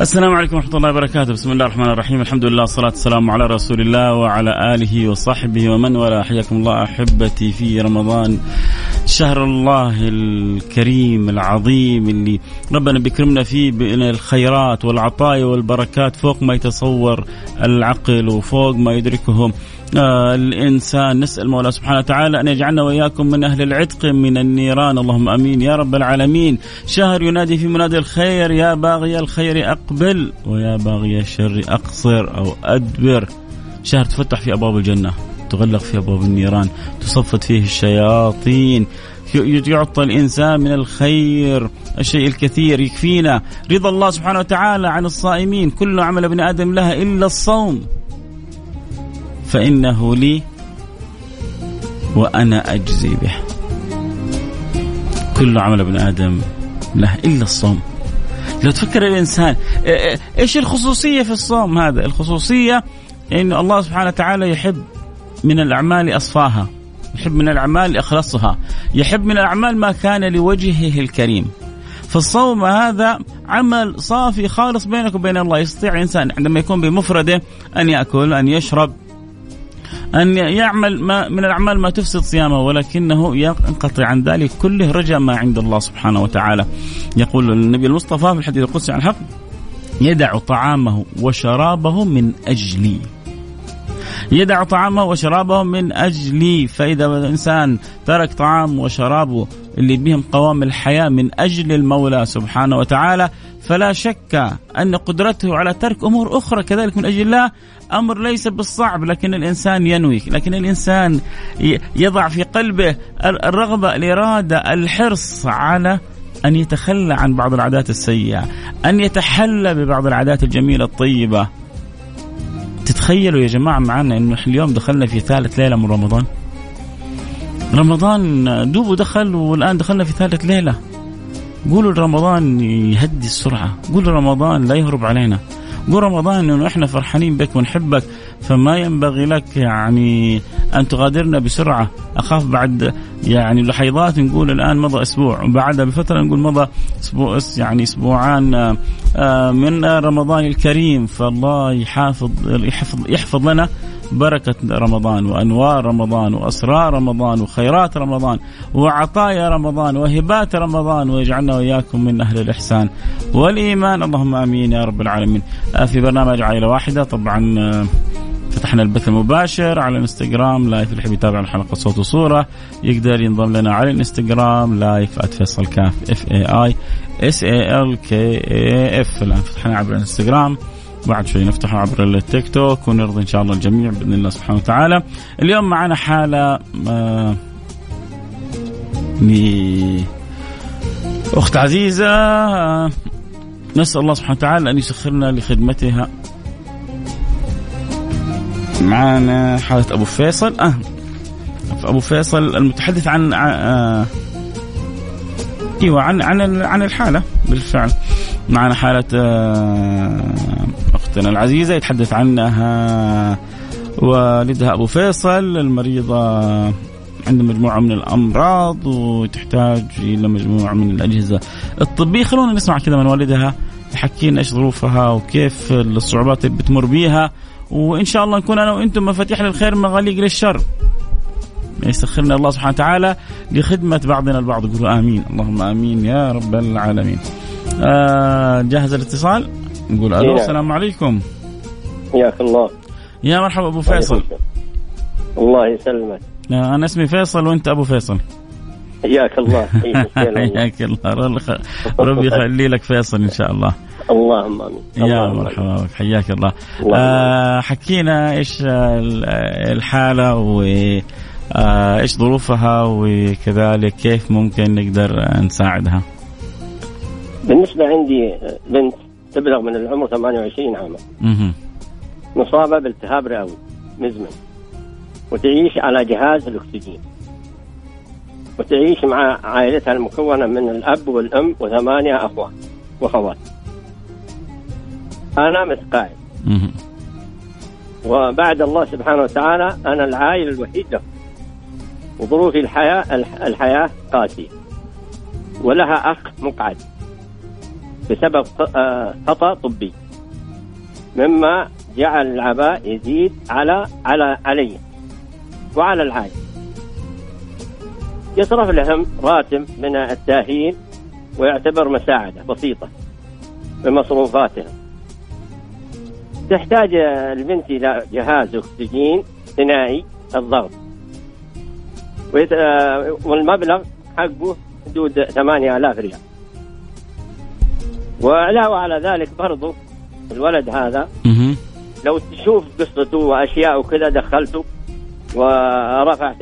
السلام عليكم ورحمة الله وبركاته، بسم الله الرحمن الرحيم، الحمد لله والصلاة والسلام على رسول الله وعلى آله وصحبه ومن والاه، حياكم الله أحبتي في رمضان. شهر الله الكريم العظيم اللي ربنا بيكرمنا فيه بالخيرات والعطايا والبركات فوق ما يتصور العقل وفوق ما يدركه آه الإنسان نسأل المولى سبحانه وتعالى أن يجعلنا وإياكم من أهل العتق من النيران. اللهم آمين. يا رب العالمين. شهر ينادي في منادي الخير يا باغي الخير أقبل ويا باغي الشر أقصر أو أدبر. شهر تفتح في أبواب الجنة. تغلق في ابواب النيران تصفد فيه الشياطين. يعطى الإنسان من الخير الشيء الكثير يكفينا. رضا الله سبحانه وتعالى عن الصائمين. كل عمل ابن آدم لها إلا الصوم. فإنه لي وأنا أجزي به. كل عمل ابن آدم له إلا الصوم. لو تفكر الإنسان إيش الخصوصية في الصوم هذا؟ الخصوصية أن الله سبحانه وتعالى يحب من الأعمال أصفاها يحب من الأعمال أخلصها يحب من الأعمال ما كان لوجهه الكريم. فالصوم هذا عمل صافي خالص بينك وبين الله يستطيع الإنسان عندما يكون بمفرده أن يأكل أن يشرب أن يعمل ما من الأعمال ما تفسد صيامه ولكنه ينقطع عن ذلك كله رجاء ما عند الله سبحانه وتعالى. يقول النبي المصطفى في الحديث القدسي عن الحق يدع طعامه وشرابه من أجلي. يدع طعامه وشرابه من أجلي. فإذا الإنسان ترك طعام وشرابه اللي بهم قوام الحياة من أجل المولى سبحانه وتعالى فلا شك أن قدرته على ترك أمور أخرى كذلك من أجل الله أمر ليس بالصعب لكن الإنسان ينوي لكن الإنسان يضع في قلبه الرغبة الإرادة الحرص على أن يتخلى عن بعض العادات السيئة أن يتحلى ببعض العادات الجميلة الطيبة. تتخيلوا يا جماعة معنا أنه اليوم دخلنا في ثالث ليلة من رمضان؟ رمضان دوبه دخل والآن دخلنا في ثالث ليلة. قولوا رمضان يهدي السرعة. قولوا رمضان لا يهرب علينا. قول رمضان إنه إحنا فرحانين بك ونحبك فما ينبغي لك يعني أن تغادرنا بسرعة. أخاف بعد يعني لحظات نقول الآن مضى أسبوع وبعدها بفترة نقول مضى أسبوع يعني أسبوعان آه، من رمضان الكريم. فالله يحافظ يحفظ يحفظ لنا بركة رمضان وأنوار رمضان وأسرار رمضان وخيرات رمضان وعطايا رمضان وهبات رمضان ويجعلنا وإياكم من أهل الإحسان والإيمان. اللهم آمين يا رب العالمين. آه، في برنامج عائلة واحدة طبعا آه، فتحنا البث المباشر على الانستغرام live اللي يحب يتابع الحلقة صوت وصورة يقدر ينضم لنا على الانستغرام live @فيصل كاف F A I S A L K A F الآن فتحنا عبر الانستغرام بعد شوي نفتحه عبر التيك توك ونرضي إن شاء الله الجميع بإذن الله سبحانه وتعالى. اليوم معنا حالة آه أخت عزيزة آه نسأل الله سبحانه وتعالى أن يسخرنا لخدمتها. معنا حاله أبو فيصل. آه. أبو فيصل المتحدث عن آه إيوه عن عن عن الحالة بالفعل. معنا حاله آه أختنا العزيزة يتحدث عنها والدها أبو فيصل المريضة عندها مجموعة من الأمراض وتحتاج إلى مجموعة من الأجهزة الطبية. خلونا نسمع كذا من والدها تحكينا إيش ظروفها وكيف الصعوبات اللي بتمر بيها. وإن شاء الله نكون أنا وأنتم مفاتيح للخير مغاليق للشر. يسخرنا الله سبحانه وتعالى لخدمة بعضنا البعض. قولوا آمين. اللهم آمين يا رب العالمين. آه جاهز الاتصال؟ نقول ألو إيه. السلام عليكم. حياك الله. يا مرحبا أبو فيصل. الله يسلمك. أنا اسمي فيصل وأنت أبو فيصل. حياك الله حياك الله. ربي يخلي لك فيصل إن شاء الله. اللهم آمين. يا مرحبا بك حياك الله, الله آه حكينا إيش الحالة و آه إيش ظروفها وكذلك كيف ممكن نقدر نساعدها. بالنسبة عندي بنت تبلغ من العمر 28 عاما. مصابة بالتهاب رئوي مزمن وتعيش على جهاز الأكسجين. وتعيش مع عائلتها المكونة من الأب والأم وثمانية أخوات وأخوات. أنا متقاعد وبعد الله سبحانه وتعالى أنا العائل الوحيد له. وظروف الحياة الحياة قاسية. ولها أخ مقعد. بسبب آه، خطأ طبي. مما جعل العباء يزيد على على علي. وعلى العائلة يصرف لهم راتب من التأهيل ويعتبر مساعدة بسيطة بمصروفاتهم. تحتاج البنت إلى جهاز أكسجين ثنائي الضغط. والمبلغ حقه حدود 8000 ريال. وعلاوة على ذلك برضو الولد هذا لو تشوف قصته واشياء وكذا دخلته ورفعت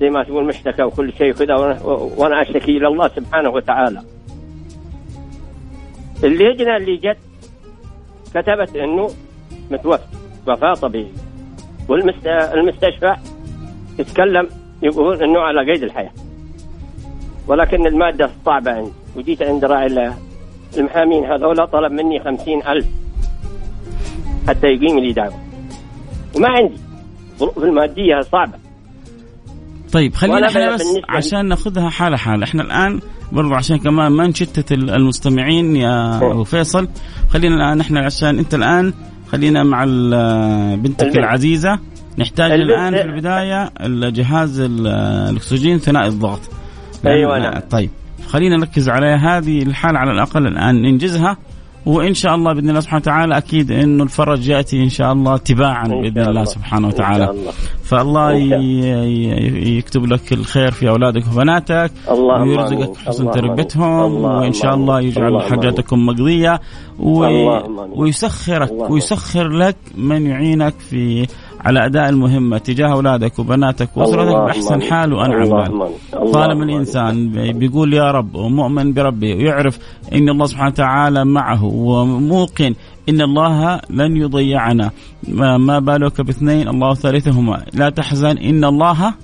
زي ما تقول مشتكى وكل شيء وكذا وأنا أشتكي إلى الله سبحانه وتعالى. اللجنة اللي جت كتبت إنه متوفى وفاة طبيعي والمستشفى يتكلم يقول إنه على قيد الحياة. ولكن المادة صعبة عندي وجيت عند راعي المحامين هذول طلب مني خمسين ألف حتى يقيم لي دعوة وما عندي ظروف المادية صعبة طيب خلينا إحنا بس عشان ناخذها حالة حالة. إحنا الآن برضو عشان كمان ما نشتت المستمعين يا أبو فيصل خلينا الان إحنا عشان أنت الآن خلينا مع بنتك البنت. العزيزة. نحتاج الآن في البداية الجهاز الأكسجين ثنائي الضغط. أيوه نعم. طيب خلينا نركز على هذه الحالة على الأقل الآن ننجزها. وإن شاء الله بإذن الله سبحانه وتعالى أكيد إنه الفرج يأتي إن شاء الله تباعا بإذن الله, الله. سبحانه وتعالى. الله. فالله يكتب لك الخير في أولادك وبناتك ويرزقك حسن تربيتهم وإن شاء الله يجعل حاجاتكم مقضية ويسخرك ويسخر لك من يعينك في على أداء المهمة تجاه أولادك وبناتك وأسرتك بأحسن حال وأنعم بال. طالما الإنسان بيقول يا رب ومؤمن بربه ويعرف إن الله سبحانه وتعالى معه وموقن إن الله لن يضيعنا. ما بالك باثنين الله ثالثهما. لا تحزن إن الله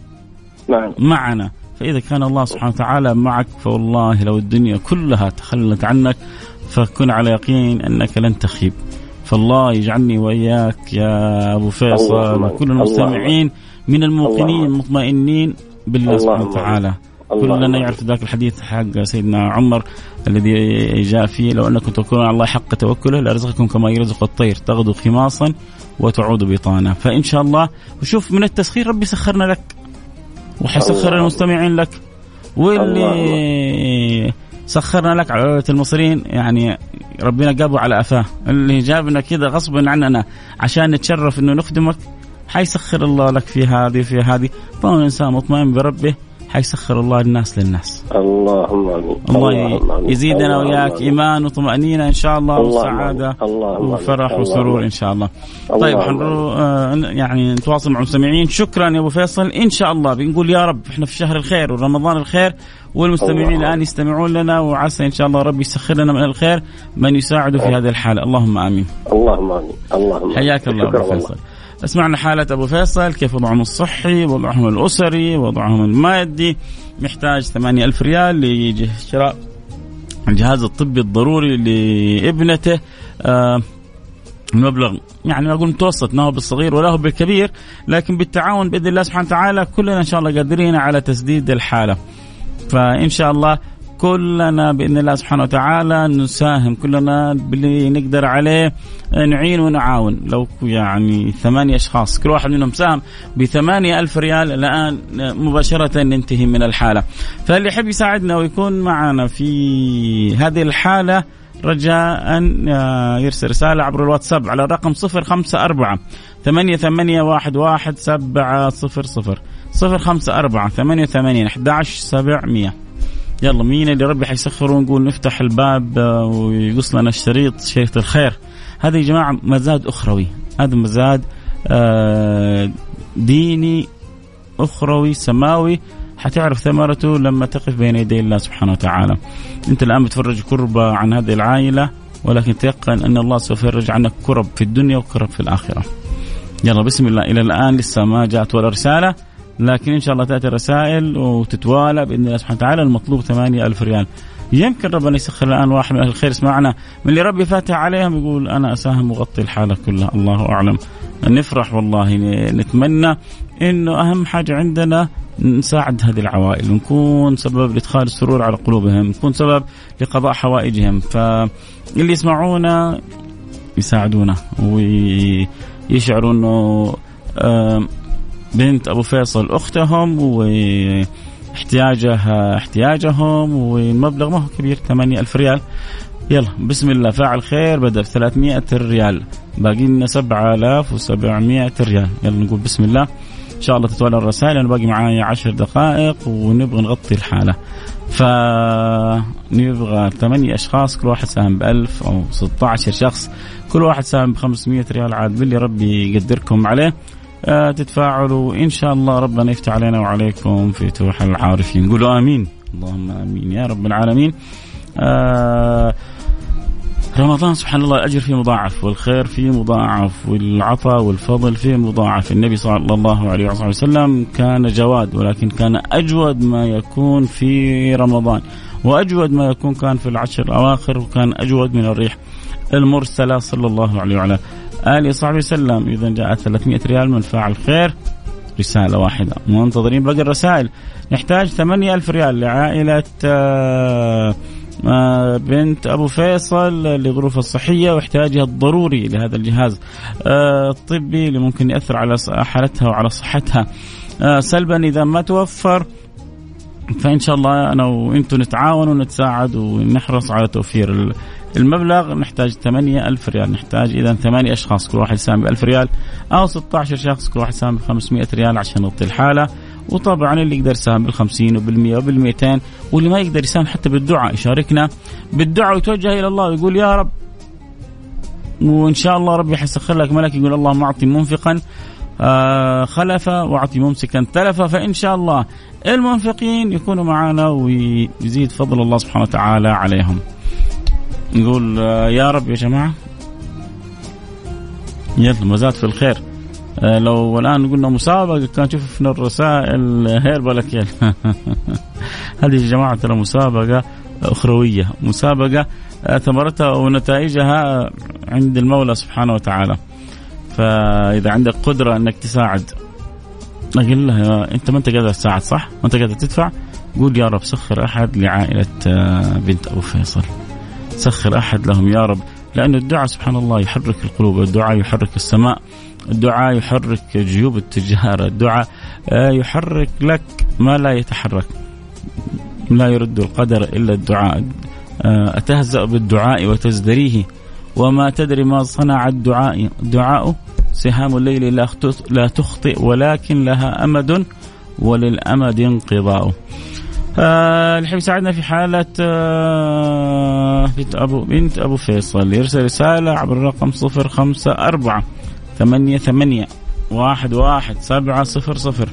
معنا, معنا. فإذا كان الله سبحانه وتعالى معك فوالله لو الدنيا كلها تخلت عنك فكن على يقين أنك لن تخيب. فالله يجعلني وإياك يا أبو فيصل. وكل المستمعين من الموقنين المطمئنين بالله سبحانه وتعالى. كلنا يعرف ذاك الحديث حق سيدنا عمر الذي جاء فيه. لو أنكم توكلون على الله حق توكله لأرزقكم كما يرزق الطير. تغدو خماصا وتعود بطانا فإن شاء الله وشوف من التسخير ربي سخرنا لك. وحيسخر المستمعين لك. واللي سخرنا لك على عودة المصريين يعني ربنا جابه على أفاه اللي جابنا كذا غصبا عننا عشان نتشرف إنه نخدمك حيسخر الله لك في هذه في هذه. طالما الانسان مطمئن بربه. حيسخر الله الناس للناس. اللهم آمين. الله يزيدنا وياك إيمان وطمأنينة إن شاء الله وسعادة وفرح وسرور إن شاء الله. طيب حنرو آه يعني نتواصل مع المستمعين. شكرا يا أبو فيصل. إن شاء الله بنقول يا رب إحنا في شهر الخير ورمضان الخير والمستمعين الآن يستمعون لنا وعسى إن شاء الله ربي يسخر لنا من الخير من يساعد في هذه الحالة. اللهم آمين. اللهم آمين. اللهم حياك الله أبو فيصل. اسمعنا حالة أبو فيصل كيف وضعهم الصحي وضعهم الأسري وضعهم المادي محتاج ثمانية ألف ريال لشراء الجهاز الطبي الضروري لابنته آه المبلغ يعني أقول متوسط ما هو بالصغير ولا هو بالكبير لكن بالتعاون بإذن الله سبحانه وتعالى كلنا إن شاء الله قادرين على تسديد الحالة. فإن شاء الله كلنا بإذن الله سبحانه وتعالى نساهم كلنا باللي نقدر عليه نعين ونعاون. لو يعني ثمانية أشخاص كل واحد منهم ساهم بثمانية ألف ريال الآن مباشرة ننتهي من الحالة. فاللي يحب يساعدنا ويكون معنا في هذه الحالة رجاء أن آه، يرسل رسالة عبر الواتساب على الرقم 054 خمسة 11 ثمانية ثمانية أحد 11 سبعمية. يلا مين اللي ربي حيسخر ونقول نفتح الباب آه، ويقص لنا الشريط شريط الخير. هذا يا جماعة مزاد أخروي. هذا مزاد آه، ديني أخروي سماوي. حتعرف ثمرته لما تقف بين يدي الله سبحانه وتعالى. أنت الآن بتفرج كربة عن هذه العائلة ولكن تيقن أن الله سوف يفرج عنك كرب في الدنيا وكرب في الآخرة. يلا بسم الله. إلى الآن لسه ما جاءت ولا رسالة. لكن إن شاء الله تأتي الرسائل وتتوالى بإذن الله سبحانه وتعالى. المطلوب ثمانية ألف ريال. يمكن ربنا يسخر الآن واحد من أهل الخير يسمعنا. من اللي ربي فاتح عليهم يقول أنا أساهم واغطي الحالة كلها. الله أعلم. نفرح والله. نتمنى إنه أهم حاجة عندنا نساعد هذه العوائل. ونكون سبب لإدخال السرور على قلوبهم. نكون سبب لقضاء حوائجهم. فاللي يسمعونا يساعدونا ويشعروا إنه بنت أبو فيصل أختهم واحتياجها احتياجهم والمبلغ ما هو كبير 8000 ريال. يلا بسم الله فاعل خير بدأ ب 300 ريال. باقي لنا 7700 ريال. يلا نقول بسم الله. إن شاء الله تتولى الرسائل أنا باقي معايا 10 دقائق ونبغى نغطي الحالة. فنبغى ثمانية أشخاص كل واحد ساهم ب 1000 أو 16 شخص. كل واحد ساهم ب 500 ريال. عاد باللي ربي يقدركم عليه. تتفاعلوا. إن شاء الله ربنا يفتح علينا وعليكم في فتوح العارفين. قولوا آمين. اللهم آمين. يا رب العالمين. آه رمضان سبحان الله الأجر فيه مضاعف والخير فيه مضاعف والعطاء والفضل فيه مضاعف. النبي صلى الله عليه وسلم كان جواد ولكن كان أجود ما يكون في رمضان. وأجود ما يكون كان في العشر الأواخر وكان أجود من الريح المرسلة صلى الله عليه وعلى وصحبه وسلم. إذا جاءت 300 ريال من فاعل خير رسالة واحدة. منتظرين باقي الرسائل. نحتاج 8000 ريال لعائلة آه بنت أبو فيصل لظروفها الصحية واحتياجها الضروري لهذا الجهاز آه، الطبي اللي ممكن يأثر على حالتها وعلى صحتها. آه، سلبا إذا ما توفر فإن شاء الله أنا وأنتم نتعاون ونتساعد ونحرص على توفير المبلغ. نحتاج 8000 ريال. نحتاج إذا ثمانية أشخاص كل واحد يساهم ب 1000 ريال. أو 16 شخص كل واحد يساهم ب 500 ريال عشان نغطي الحالة. وطبعا اللي يقدر يساهم بالخمسين وبالمئة وبالمئتين. واللي ما يقدر يساهم حتى بالدعاء يشاركنا. بالدعاء ويتوجه إلى الله ويقول يا رب. وإن شاء الله ربي حيسخر لك ملك يقول اللهم أعطي منفقا. آه خلفا وأعطي ممسكا تلفا فإن شاء الله المنفقين يكونوا معنا ويزيد فضل الله سبحانه وتعالى عليهم. نقول آه يا رب يا جماعة يلا مزاد في الخير. آه، لو الآن قلنا مسابقة كان شفنا الرسائل. هيربا لك هذه يا جماعة ترى مسابقة أخروية مسابقة ثمرتها ونتائجها عند المولى سبحانه وتعالى. فإذا عندك قدرة إنك تساعد أقول له أنت ما أنت قادر تساعد صح؟ ما أنت قادر تدفع؟ قول يا رب سخر أحد لعائلة آه، بنت أبو فيصل سخر أحد لهم يا رب لأن الدعاء سبحان الله يحرك القلوب الدعاء يحرك السماء الدعاء يحرك جيوب التجارة الدعاء آه، يحرك لك ما لا يتحرك لا يرد القدر إلا الدعاء آه، أتهزأ بالدعاء وتزدريه وما تدري ما صنع الدعاء الدعاء سهام الليل لا تخطئ ولكن لها أمد وللأمد انقضاء. آه الحين يساعدنا في حالة آه بنت أبو بنت أبو فيصل يرسل رسالة عبر الرقم صفر خمسة أربعة ثمانية ثمانية واحد واحد سبعة صفر صفر.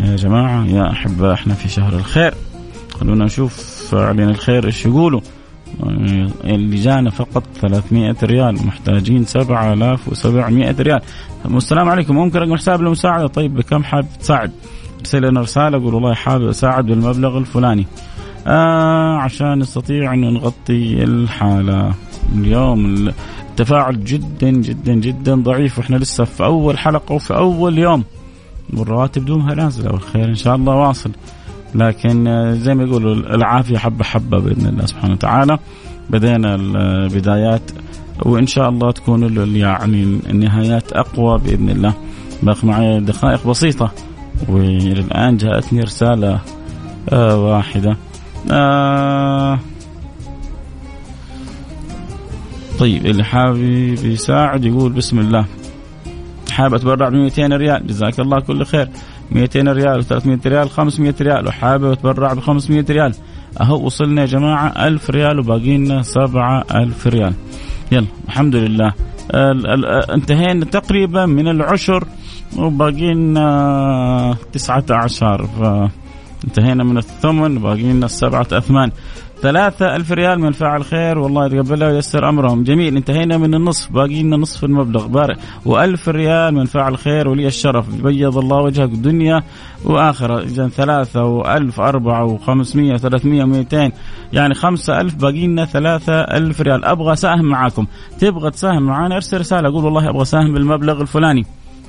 يا جماعة يا أحبة إحنا في شهر الخير. خلونا نشوف علينا الخير إيش يقولوا. اللي جانا فقط 300 ريال محتاجين 7700 ريال. السلام عليكم. ممكن رقم حساب للمساعدة طيب بكم حابب تساعد ارسل لنا رسالة قول والله حابب أساعد بالمبلغ الفلاني. آه عشان نستطيع أن نغطي الحالة. اليوم التفاعل جدا جدا جدا ضعيف وإحنا لسه في أول حلقة وفي أول يوم. والرواتب دومها نازلة والخير إن شاء الله واصل. لكن زي ما يقولوا العافية حبة حبة بإذن الله سبحانه وتعالى. بدينا البدايات وإن شاء الله تكون يعني النهايات أقوى بإذن الله. باقي معي دقائق بسيطة والى الان جاءتني رسالة آه واحدة. آه طيب اللي حابب يساعد يقول بسم الله. حابب أتبرع ب 200 ريال. جزاك الله كل خير. 200 ريال و300 ريال 500 ريال وحابب أتبرع ب 500 ريال. أهو وصلنا يا جماعة 1000 ريال وباقي لنا 7000 ريال. يلا الحمد لله. انتهينا تقريبا من العشر وباقي لنا 19 فانتهينا من الثمن باقي لنا السبعة أثمان. ثلاثة ألف ريال من فاعل خير والله يتقبلها وييسر أمرهم. جميل انتهينا من النصف باقي لنا نصف المبلغ. بارك. وألف ريال من فاعل خير ولي الشرف. بيض الله وجهك دنيا وآخرة. إذا ثلاثة وألف أربعة وخمسمية وثلاثمية ومئتين يعني خمسة ألف باقي لنا ثلاثة ألف ريال. أبغى ساهم معاكم. تبغى تساهم معانا ارسل رسالة. أقول والله أبغى ساهم بالمبلغ الفلاني.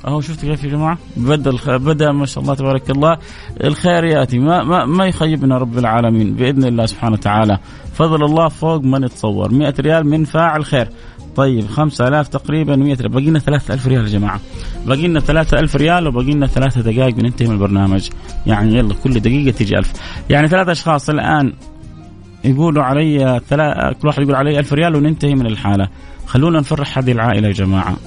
أهو شفت كيف يا جماعة؟ بدأ بدأ ما شاء الله تبارك الله. الخير يأتي. ما ما, ما يخيبنا رب العالمين بإذن الله سبحانه وتعالى. فضل الله فوق ما نتصور 100 ريال من فاعل خير. طيب 5000 تقريبا 100 ريال. باقي لنا 3000 ريال يا جماعة. باقي لنا 3000 ريال وباقي لنا ثلاثة دقائق وننتهي من البرنامج. يعني يلا كل دقيقة تجي 1000 يعني ثلاث أشخاص الآن يقولوا علي ثلاث كل واحد يقول علي 1000 ريال وننتهي من الحالة. خلونا نفرح هذه العائلة يا جماعة.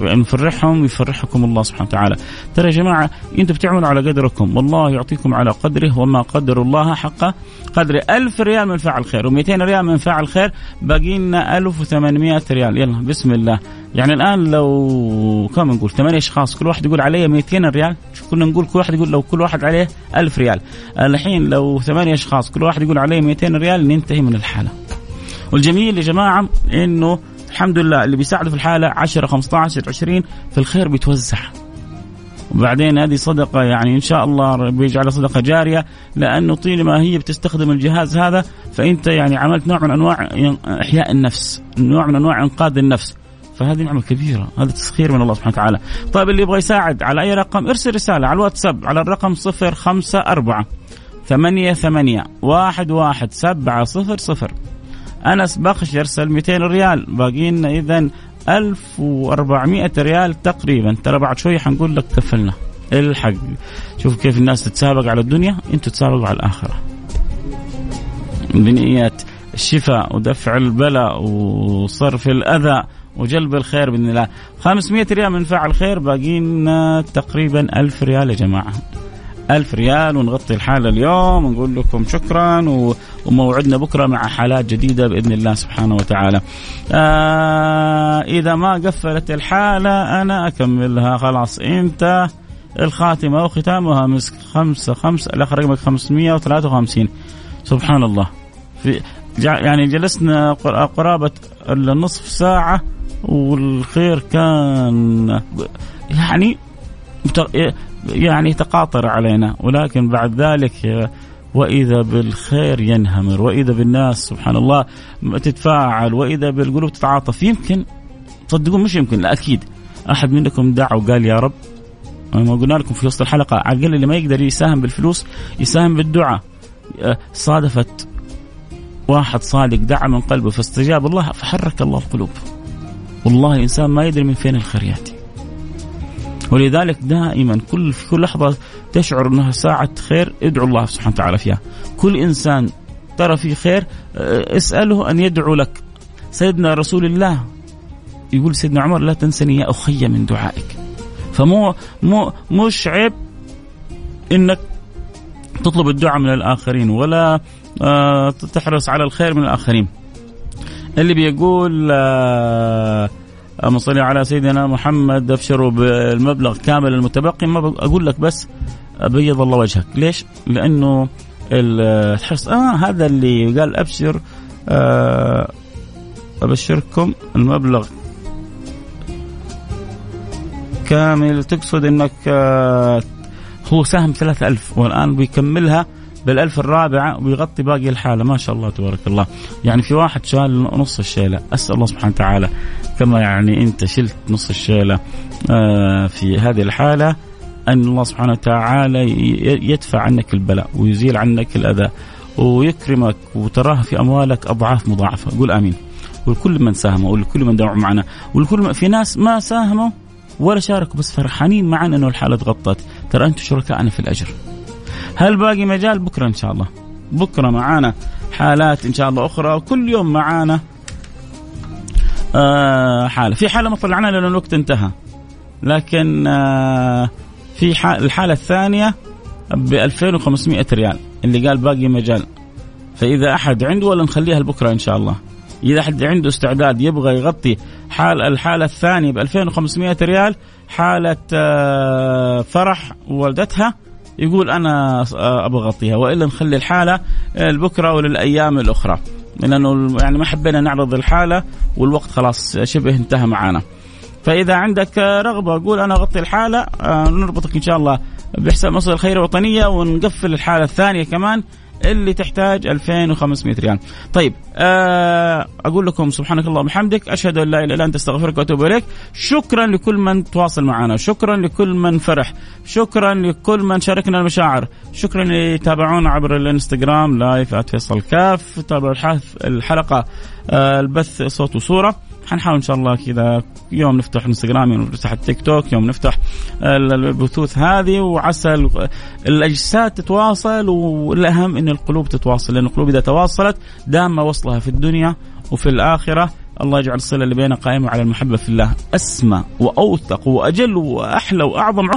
نفرحهم يفرحكم الله سبحانه وتعالى. ترى يا جماعة أنتم بتعملوا على قدركم. والله يعطيكم على قدره وما قدر الله حق قدره ألف ريال من فاعل خير و200 ريال من فاعل خير. باقي لنا 1800 ريال. يلا بسم الله. يعني الآن لو كم نقول؟ ثمانية أشخاص كل واحد يقول علي 200 ريال. كنا نقول كل واحد يقول لو كل واحد عليه 1000 ريال. الحين لو ثمانية أشخاص كل واحد يقول علي 200 ريال ننتهي من الحالة. والجميل يا جماعة إنه الحمد لله اللي بيساعده في الحالة 10 15 20 في الخير بيتوزع. وبعدين هذه صدقة يعني إن شاء الله بيجعلها صدقة جارية لأنه طالما هي بتستخدم الجهاز هذا فأنت يعني عملت نوع من أنواع إحياء النفس نوع من أنواع إنقاذ النفس. فهذه نعمة كبيرة هذا تسخير من الله سبحانه وتعالى. طيب اللي يبغى يساعد على أي رقم ارسل رسالة على الواتساب على الرقم 054 ثمانية ثمانية واحد واحد سبعة صفر صفر. أنس بخش يرسل 200 ريال. باقي لنا اذا 1400 ريال تقريبا. ترى بعد شوي حنقول لك كفلنا الحق. شوف كيف الناس تتسابق على الدنيا أنتم تتسابقوا على الآخرة. بنية الشفاء ودفع البلاء وصرف الأذى وجلب الخير بإذن الله. 500 ريال من فعل خير باقي لنا تقريبا 1000 ريال يا جماعة. ألف ريال ونغطي الحالة اليوم ونقول لكم شكرا وموعدنا بكرة مع حالات جديدة بإذن الله سبحانه وتعالى. آه إذا ما قفلت الحالة أنا أكملها. خلاص أنت الخاتمة وختامها مسك خمسة خمسة الآخر رقمك 553 سبحان الله. في يعني جلسنا قرابة النصف ساعة والخير كان يعني يعني تقاطر علينا ولكن بعد ذلك وإذا بالخير ينهمر وإذا بالناس سبحان الله تتفاعل وإذا بالقلوب تتعاطف يمكن تصدقون مش يمكن لا أكيد. أحد منكم دعا وقال يا رب. ما قلنا لكم في وسط الحلقة على الأقل اللي ما يقدر يساهم بالفلوس يساهم بالدعاء. صادفت واحد صادق دعا من قلبه فاستجاب الله فحرك الله القلوب. والله الانسان ما يدري من فين الخير يأتي. ولذلك دائما كل في كل لحظة تشعر أنها ساعة خير ادعو الله سبحانه وتعالى فيها. كل إنسان ترى في خير آه، اسأله أن يدعو لك. سيدنا رسول الله يقول سيدنا عمر لا تنسني يا أخي من دعائك. فمو مو مش عيب إنك تطلب الدعاء من الآخرين ولا آه، تحرص على الخير من الآخرين. اللي بيقول آه اللهم صل على سيدنا محمد. ابشروا بالمبلغ كامل المتبقي. ما أقول لك بس بيض الله وجهك. ليش؟ لأنه تحس آه هذا اللي قال أبشر. آه أبشركم المبلغ كامل. تقصد إنك آه هو سهم 3000 والآن بيكملها بالألف الرابعة ويغطي باقي الحالة. ما شاء الله تبارك الله. يعني في واحد شال نص الشيلة. أسأل الله سبحانه وتعالى كما يعني أنت شلت نص الشيلة آه، في هذه الحالة أن الله سبحانه وتعالى يدفع عنك البلاء ويزيل عنك الأذى ويكرمك وتراها في أموالك أضعاف مضاعفة. قول آمين. ولكل من ساهم ولكل من دعوا معنا. ولكل في ناس ما ساهموا ولا شاركوا بس فرحانين معنا إنه الحالة تغطت. ترى أنتم شركائنا في الأجر. هل باقي مجال؟ بكرة إن شاء الله. بكرة معانا حالات إن شاء الله أخرى وكل يوم معانا آه حالة. في حالة ما طلعناها لأن الوقت انتهى. لكن آه في الحالة الثانية ب 2500 ريال. اللي قال باقي مجال. فإذا أحد عنده ولا نخليها لبكرة إن شاء الله. إذا أحد عنده استعداد يبغى يغطي حال الحالة الثانية ب 2500 ريال حالة آه فرح والدتها يقول أنا أبغى أغطيها. وإلا نخلي الحالة لبكرة وللأيام الأخرى. لأنه يعني ما حبينا نعرض الحالة والوقت خلاص شبه انتهى معنا. فإذا عندك رغبة قول أنا أغطي الحالة آه، نربطك إن شاء الله بحساب مصر الخير الوطنيه ونقفل الحالة الثانية كمان. اللي تحتاج 2500 ريال. طيب آه أقول لكم سبحانك اللهم وبحمدك أشهد أن لا إله إلا أنت أستغفرك وأتوب إليك. شكرا لكل من تواصل معنا شكرا لكل من فرح شكرا لكل من شاركنا المشاعر شكرا اللي تابعونا عبر الإنستغرام لايف @فيصل كاف تابعوا الحلقة آه البث صوت وصورة. حنحاول إن شاء الله كذا يوم نفتح إنستغرام يوم نفتح التيك توك يوم نفتح البثوث هذه وعسى الأجساد تتواصل والأهم إن القلوب تتواصل لأن القلوب إذا تواصلت دام وصلها في الدنيا وفي الآخرة الله يجعل الصلة اللي بيننا قائمة على المحبة في الله أسمى وأوثق وأجل وأحلى وأعظم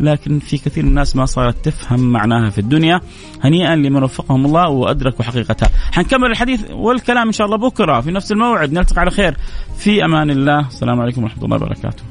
لكن في كثير من الناس ما صارت تفهم معناها في الدنيا. هنيئا لمن وفقهم الله وأدركوا حقيقتها. حنكمل الحديث والكلام إن شاء الله بكرة في نفس الموعد. نلتقي على خير. في أمان الله. السلام عليكم ورحمة الله وبركاته.